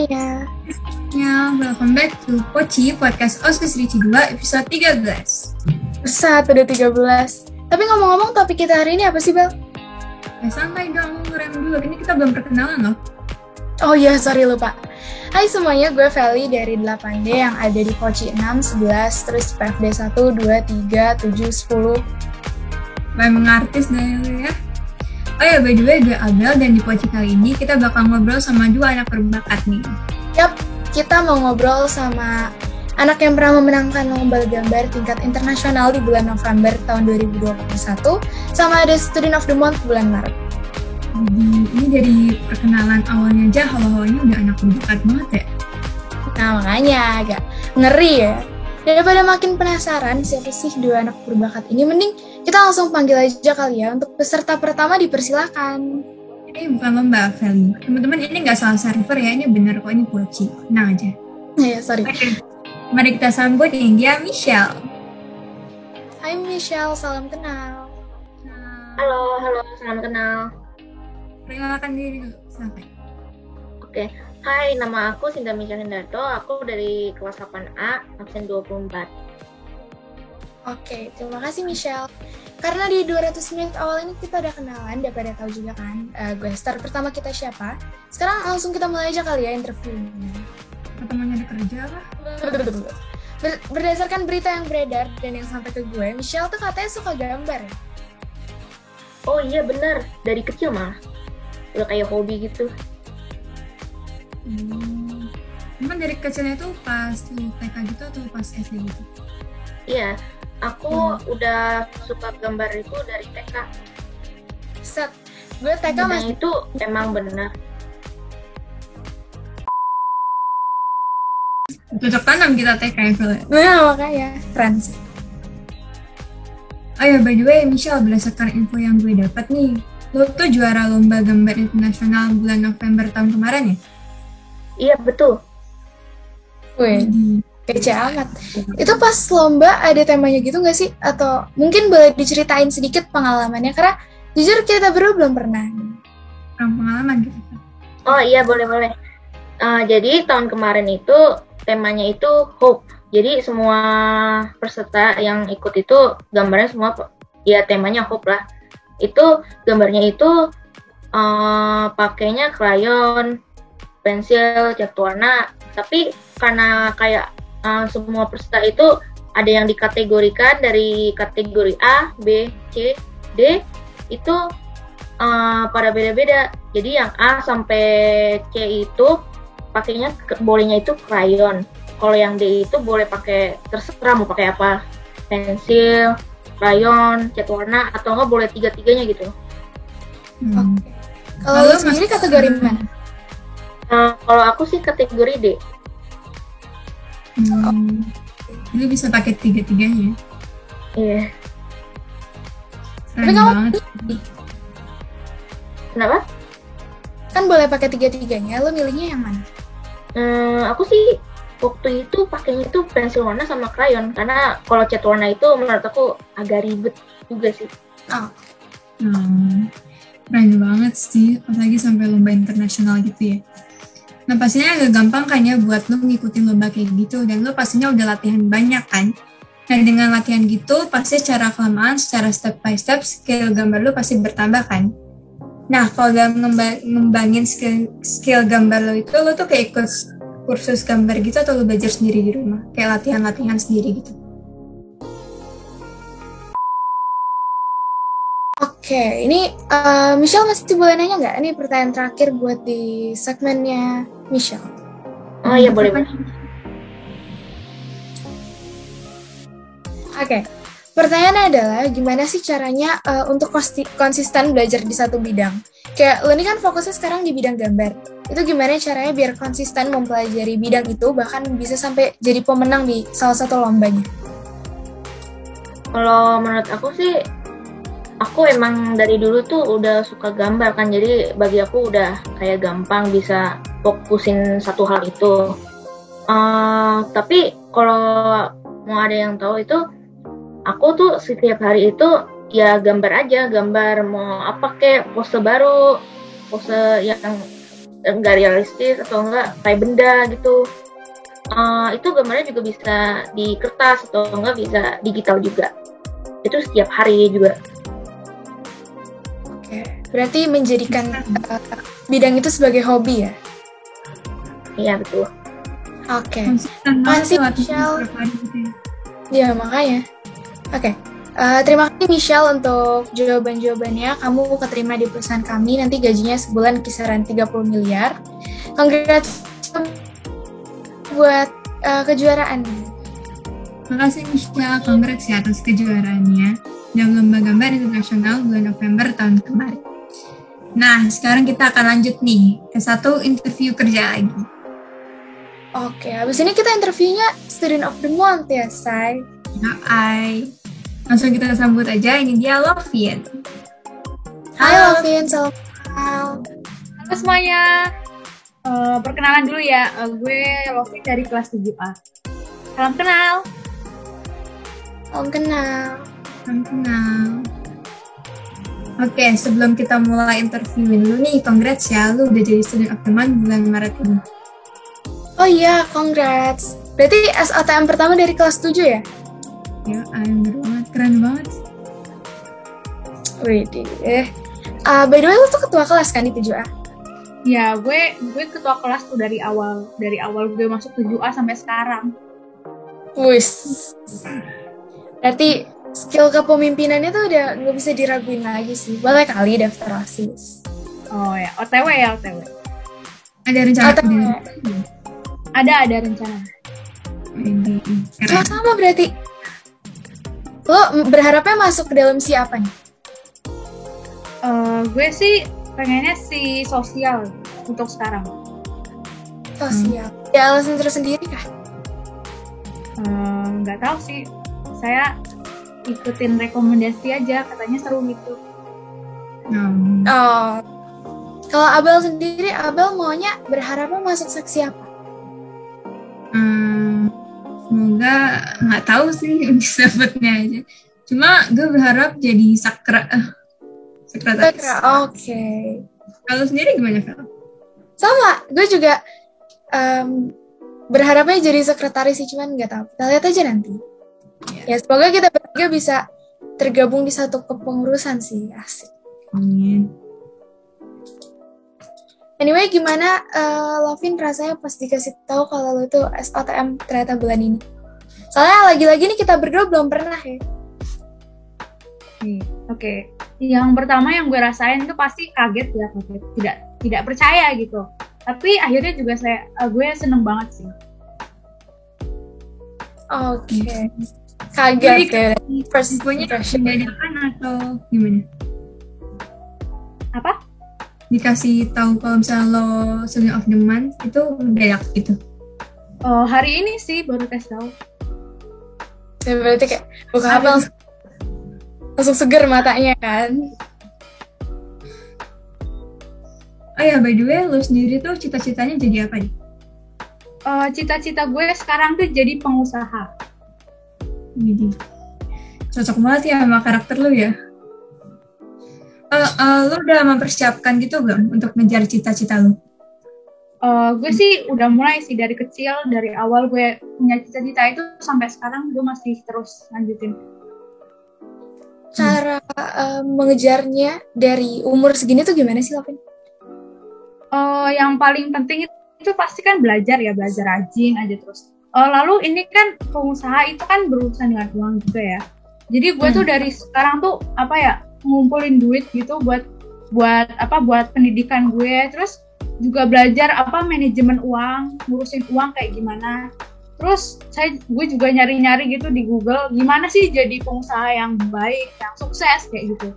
semuanya. Ya, welcome back to Poci Podcast OSIS Ricci 2 episode 13. Besar udah 13. Tapi ngomong-ngomong topik kita hari ini apa sih, Bel? Ya santai dong, ngerem dulu. Ini kita belum perkenalan loh. Oh iya, sorry lupa. Hai semuanya, gue Feli dari 8D yang ada di Poci 6, 11, terus PFD 1, 2, 3, 7, 10. Memang artis deh ya. Oh ya, by the way, gue Abel dan di Poci kali ini kita bakal ngobrol sama dua anak berbakat nih. Yap, kita mau ngobrol sama anak yang pernah memenangkan lomba gambar tingkat internasional di bulan November tahun 2021 sama ada Student of the Month bulan Maret. Jadi, ini dari perkenalan awalnya aja, hawa-hawanya udah anak berbakat banget ya. Nah makanya agak ngeri ya. Daripada makin penasaran siapa sih dua anak berbakat ini, mending kita langsung panggil aja kali ya untuk peserta pertama dipersilakan. Ini bukan lomba, Feli. Teman-teman, ini nggak salah server ya, ini bener kok, ini Poci. Tenang aja. Ya sorry. Oke, mari kita sambut yang dia Michelle. Hai Michelle, salam kenal. Halo, halo, salam kenal. Perkenalkan diri dulu, silakan. Oke, hai, nama aku Sinta Michelle Hendarto, aku dari kelas 8A, absen 24. Oke, terima kasih Michelle. Karena di 200 menit awal ini kita udah kenalan, udah pada tahu juga kan uh, gue star pertama kita siapa. Sekarang langsung kita mulai aja kali ya interviewnya. Atau mau nyari kerja lah? Ber- berdasarkan berita yang beredar dan yang sampai ke gue, Michelle tuh katanya suka gambar? Oh iya bener, dari kecil mah. Udah kayak hobi gitu. Hmm. Emang dari kecilnya tuh pas TK gitu atau pas SD gitu? Iya, aku udah suka gambar itu dari TK. Set, gue TK Dan masih itu emang bener. Cocok tanam kita TK ya, Phil. ya? Nah, makanya keren sih. Oh ya, by the way, Michelle, berdasarkan info yang gue dapat nih, lo tuh juara lomba gambar internasional bulan November tahun kemarin ya? Iya betul. Wih, Jadi, kece amat. Itu pas lomba ada temanya gitu nggak sih? Atau mungkin boleh diceritain sedikit pengalamannya? Karena jujur kita berdua belum pernah. kurang pengalaman gitu. Oh iya boleh boleh. Eh, jadi tahun kemarin itu temanya itu hope. Jadi semua peserta yang ikut itu gambarnya semua ya temanya hope lah. Itu gambarnya itu eh, pakainya krayon, pensil, cat warna. Tapi karena kayak eh, semua peserta itu ada yang dikategorikan dari kategori A, B, C, D itu eh, pada beda-beda. Jadi yang A sampai C itu pakainya bolehnya itu krayon. Kalau yang D itu boleh pakai terserah mau pakai apa, pensil, krayon, cat warna atau enggak boleh tiga-tiganya gitu. Hmm. Kalau Lalu lo sendiri kategori mana? Nah, kalau aku sih kategori D. Hmm. Lu bisa pakai tiga-tiganya. Iya. Keren Tapi banget. Kenapa? Kan boleh pakai tiga-tiganya. Lo milihnya yang mana? Hmm, aku sih waktu itu pakainya itu pensil warna sama krayon karena kalau cat warna itu menurut aku agak ribet juga sih. Oh, Hmm. Keren banget sih, apalagi sampai lomba internasional gitu ya. Nah pastinya agak gampang kan ya buat lo ngikutin lomba kayak gitu dan lo pastinya udah latihan banyak kan. Nah dengan latihan gitu pasti secara kelamaan, secara step by step skill gambar lo pasti bertambah kan. Nah kalau dalam ngemba- ngembangin skill, skill gambar lo itu lo tuh kayak ikut kursus gambar gitu atau lo belajar sendiri di rumah? Kayak latihan-latihan sendiri gitu. Oke, ini eh, Michelle masih boleh nanya nggak? Ini pertanyaan terakhir buat di segmennya Michelle. Oh iya boleh. Oke, pertanyaannya adalah gimana sih caranya eh, untuk konsisten belajar di satu bidang? Kayak lo ini kan fokusnya sekarang di bidang gambar. Itu gimana caranya biar konsisten mempelajari bidang itu bahkan bisa sampai jadi pemenang di salah satu lombanya? Kalau menurut aku sih, aku emang dari dulu tuh udah suka gambar kan, jadi bagi aku udah kayak gampang bisa fokusin satu hal itu. Eh, tapi kalau mau ada yang tahu itu, aku tuh setiap hari itu ya gambar aja, gambar mau apa kek pose baru, pose yang enggak realistis atau enggak kayak benda gitu. Uh, itu gambarnya juga bisa di kertas atau enggak bisa digital juga. Itu setiap hari juga berarti menjadikan uh, bidang itu sebagai hobi ya? iya betul Oke, tuh latihan Michelle. ya. ya makanya. Oke, uh, terima kasih Michelle untuk jawaban-jawabannya. Kamu keterima di perusahaan kami, nanti gajinya sebulan kisaran 30 miliar. Congrats buat uh, kejuaraannya. Makasih Michelle, congrats ya atas kejuaraannya dalam lomba gambar internasional bulan November tahun kemarin. Nah, sekarang kita akan lanjut nih ke satu interview kerja lagi. Oke, habis ini kita interviewnya Student of the Month ya, Say. Hai. Langsung kita sambut aja, ini dia Lovian. Hai Lovin, salam kenal. Halo semuanya, Eh, perkenalan dulu ya, Eh, gue Lovi dari kelas 7A. Salam kenal. Salam kenal. Salam kenal. Oke, sebelum kita mulai interviewin lu nih, congrats ya, lu udah jadi student of the month bulan Maret ini. Oh iya, congrats. Berarti SATM pertama dari kelas 7 ya? Ya, bener banget, keren banget. Widih. Eh, uh, by the way, lu tuh ketua kelas kan di 7A? Ya, gue gue ketua kelas tuh dari awal, dari awal gue masuk 7A sampai sekarang. Wis. Berarti skill kepemimpinannya tuh udah nggak bisa diraguin lagi sih. Boleh kali daftar OSIS. Oh ya, OTW ya OTW. Ada rencana Atau- ada Ada ada rencana. Keren. sama berarti. Lo berharapnya masuk ke dalam siapa nih? Eh, gue sih pengennya si sosial untuk sekarang. Sosial. Ya alasan tersendiri kah? Eh, Nggak tahu sih, saya ikutin rekomendasi aja, katanya seru gitu. Hmm. Oh. Kalau Abel sendiri, Abel maunya berharapnya masuk seksi apa? Hmm, semoga nggak tahu sih dapetnya aja. Cuma gue berharap jadi sakra, eh, sekretaris. Sakra, oke. Kalau sendiri gimana, Vel? Sama, gue juga em, berharapnya jadi sekretaris sih, cuman nggak tahu. Kita lihat aja nanti. Ya, semoga kita bertiga bisa tergabung di satu kepengurusan sih, asik. Amin. Anyway, gimana eh, Lovin rasanya pas dikasih tahu kalau lo itu SOTM ternyata bulan ini? Soalnya lagi-lagi nih kita berdua belum pernah ya. Oke, yang pertama yang gue rasain tuh pasti kaget ya, kaget, tidak tidak percaya gitu. Tapi akhirnya juga saya, eh, gue seneng banget sih. Oke. Kaget ya. First impression. dadakan atau gimana? Apa? Dikasih tahu kalau misalnya lo student of the month itu mendadak gitu. Oh, hari ini sih baru tes tahu. Ya, berarti kayak buka HP langsung, langsung seger matanya kan. Oh ya, by the way, lo sendiri tuh cita-citanya jadi apa nih? Eh, cita-cita gue sekarang tuh jadi pengusaha. Jadi cocok banget ya sama karakter lo ya. Eh, eh, lo udah mempersiapkan gitu belum untuk ngejar cita-cita lo? Eh, gue sih udah mulai sih dari kecil, dari awal gue punya cita-cita itu sampai sekarang gue masih terus lanjutin. Cara eh, mengejarnya dari umur segini tuh gimana sih, Lovin? Eh, yang paling penting itu, itu pasti kan belajar ya, belajar rajin aja terus. Eh, lalu ini kan pengusaha itu kan berurusan dengan uang juga ya. Jadi gue tuh dari sekarang tuh apa ya ngumpulin duit gitu buat buat apa buat pendidikan gue, terus juga belajar apa manajemen uang, ngurusin uang kayak gimana. Terus saya gue juga nyari-nyari gitu di Google gimana sih jadi pengusaha yang baik, yang sukses kayak gitu.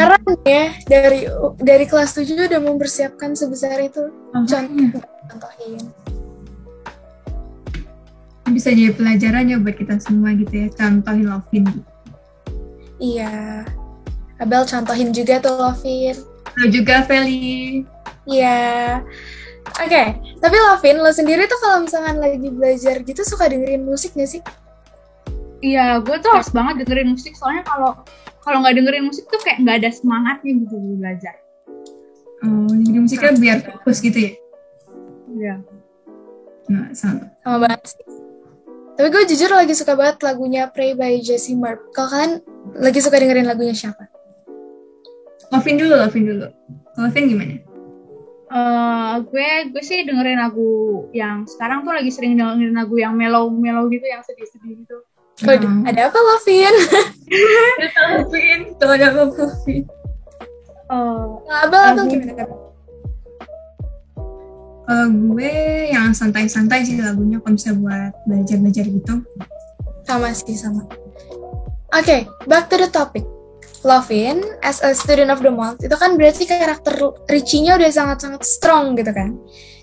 Karena ya dari dari kelas 7 udah mempersiapkan sebesar itu. Makanya, Contohin. Bisa jadi pelajaran ya buat kita semua gitu ya. Contohin Lovin. Iya. Abel contohin juga tuh Lovin. Lo juga, Feli. Iya. Oke, tapi Lovin, lo sendiri tuh kalau misalkan lagi belajar gitu suka dengerin musik gak sih? Iya, gue tuh harus banget dengerin musik soalnya kalau kalau nggak dengerin musik tuh kayak nggak ada semangatnya gitu belajar. musiknya biar fokus gitu ya Iya. nah sama Sama banget sih. Tapi gue jujur lagi suka banget lagunya Pray by Jesse Murph. Kalau kalian lagi suka dengerin lagunya siapa? Lovin dulu Lovin dulu Lovin gimana Eh, gue gue sih dengerin lagu yang sekarang tuh lagi sering dengerin lagu yang mellow-mellow gitu, yang sedih-sedih gitu. Waduh, Hmm. ada apa Lovin? Lovin tuh ada apa Lovin Eh, Abel, Abel Lagu- gimana? Kalau gue yang santai-santai sih lagunya kalau bisa buat belajar-belajar gitu Sama sih, sama. Oke, back to the topic. Lovin, as a student of the month, itu kan berarti karakter Richie-nya udah sangat-sangat strong gitu kan.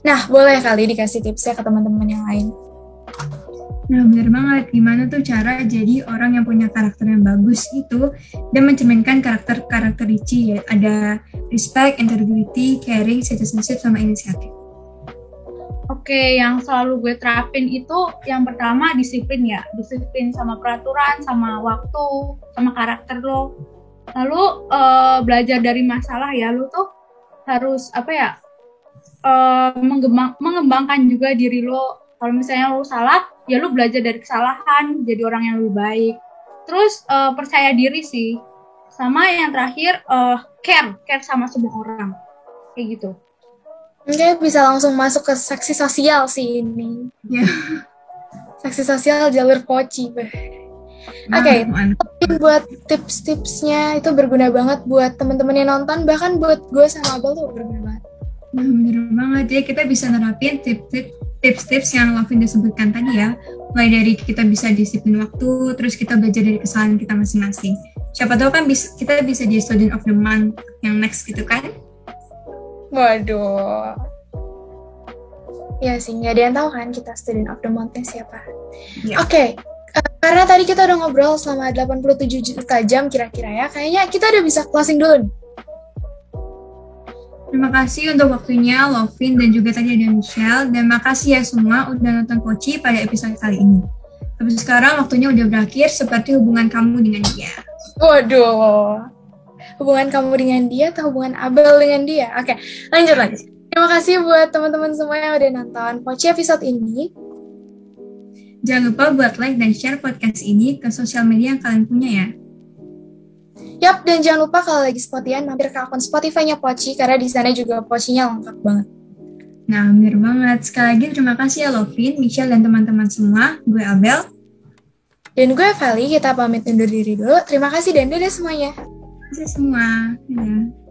Nah, boleh kali dikasih tipsnya ke teman-teman yang lain. Nah bener banget, gimana tuh cara jadi orang yang punya karakter yang bagus itu dan mencerminkan karakter-karakter Richie ya. Ada respect, integrity, caring, citizenship, sama inisiatif. Oke, yang selalu gue terapin itu yang pertama disiplin ya, disiplin sama peraturan, sama waktu, sama karakter lo. Lalu eh, belajar dari masalah ya, lo tuh harus apa ya, eh, mengembang- mengembangkan juga diri lo. Kalau misalnya lo salah, ya lo belajar dari kesalahan, jadi orang yang lebih baik. Terus eh, percaya diri sih, sama yang terakhir eh, care, care sama semua orang, kayak gitu. Oke, bisa langsung masuk ke seksi sosial sih ini. Ya. Seksi sosial jalur poci. Nah, Oke. mantap. buat tips-tipsnya itu berguna banget buat teman-teman yang nonton bahkan buat gue sama Abel tuh berguna banget. Nah, bener banget. Jadi kita bisa nerapin tip-tip tips-tips yang Lovin sebutkan tadi ya. Mulai dari kita bisa disiplin waktu, terus kita belajar dari kesalahan kita masing-masing. Siapa tahu kan bis- kita bisa jadi student of the month yang next gitu kan? Waduh. Ya sih, nggak ada yang tahu kan kita student of the month-nya siapa. Iya. Oke, eh, karena tadi kita udah ngobrol selama 87 juta jam kira-kira ya, kayaknya kita udah bisa closing dulu nih. Terima kasih untuk waktunya Lovin dan juga tadi ada Michelle. Dan makasih ya semua udah nonton Poci pada episode kali ini. Tapi sekarang waktunya udah berakhir seperti hubungan kamu dengan dia. Waduh. Hubungan kamu dengan dia atau hubungan Abel dengan dia? Oke, lanjut lagi. Terima kasih buat teman-teman semua yang udah nonton Poci episode ini. Jangan lupa buat like dan share podcast ini ke sosial media yang kalian punya ya. Yap, dan jangan lupa kalau lagi Spotify mampir ke akun Spotify-nya Poci karena di sana juga Pocinya lengkap banget. Nah, bener banget. Sekali lagi terima kasih ya Lovin, Michelle, dan teman-teman semua. Gue Abel. Dan gue Feli, kita pamit undur diri dulu. Terima kasih dan dadah semuanya. Terima kasih semua. Dadah.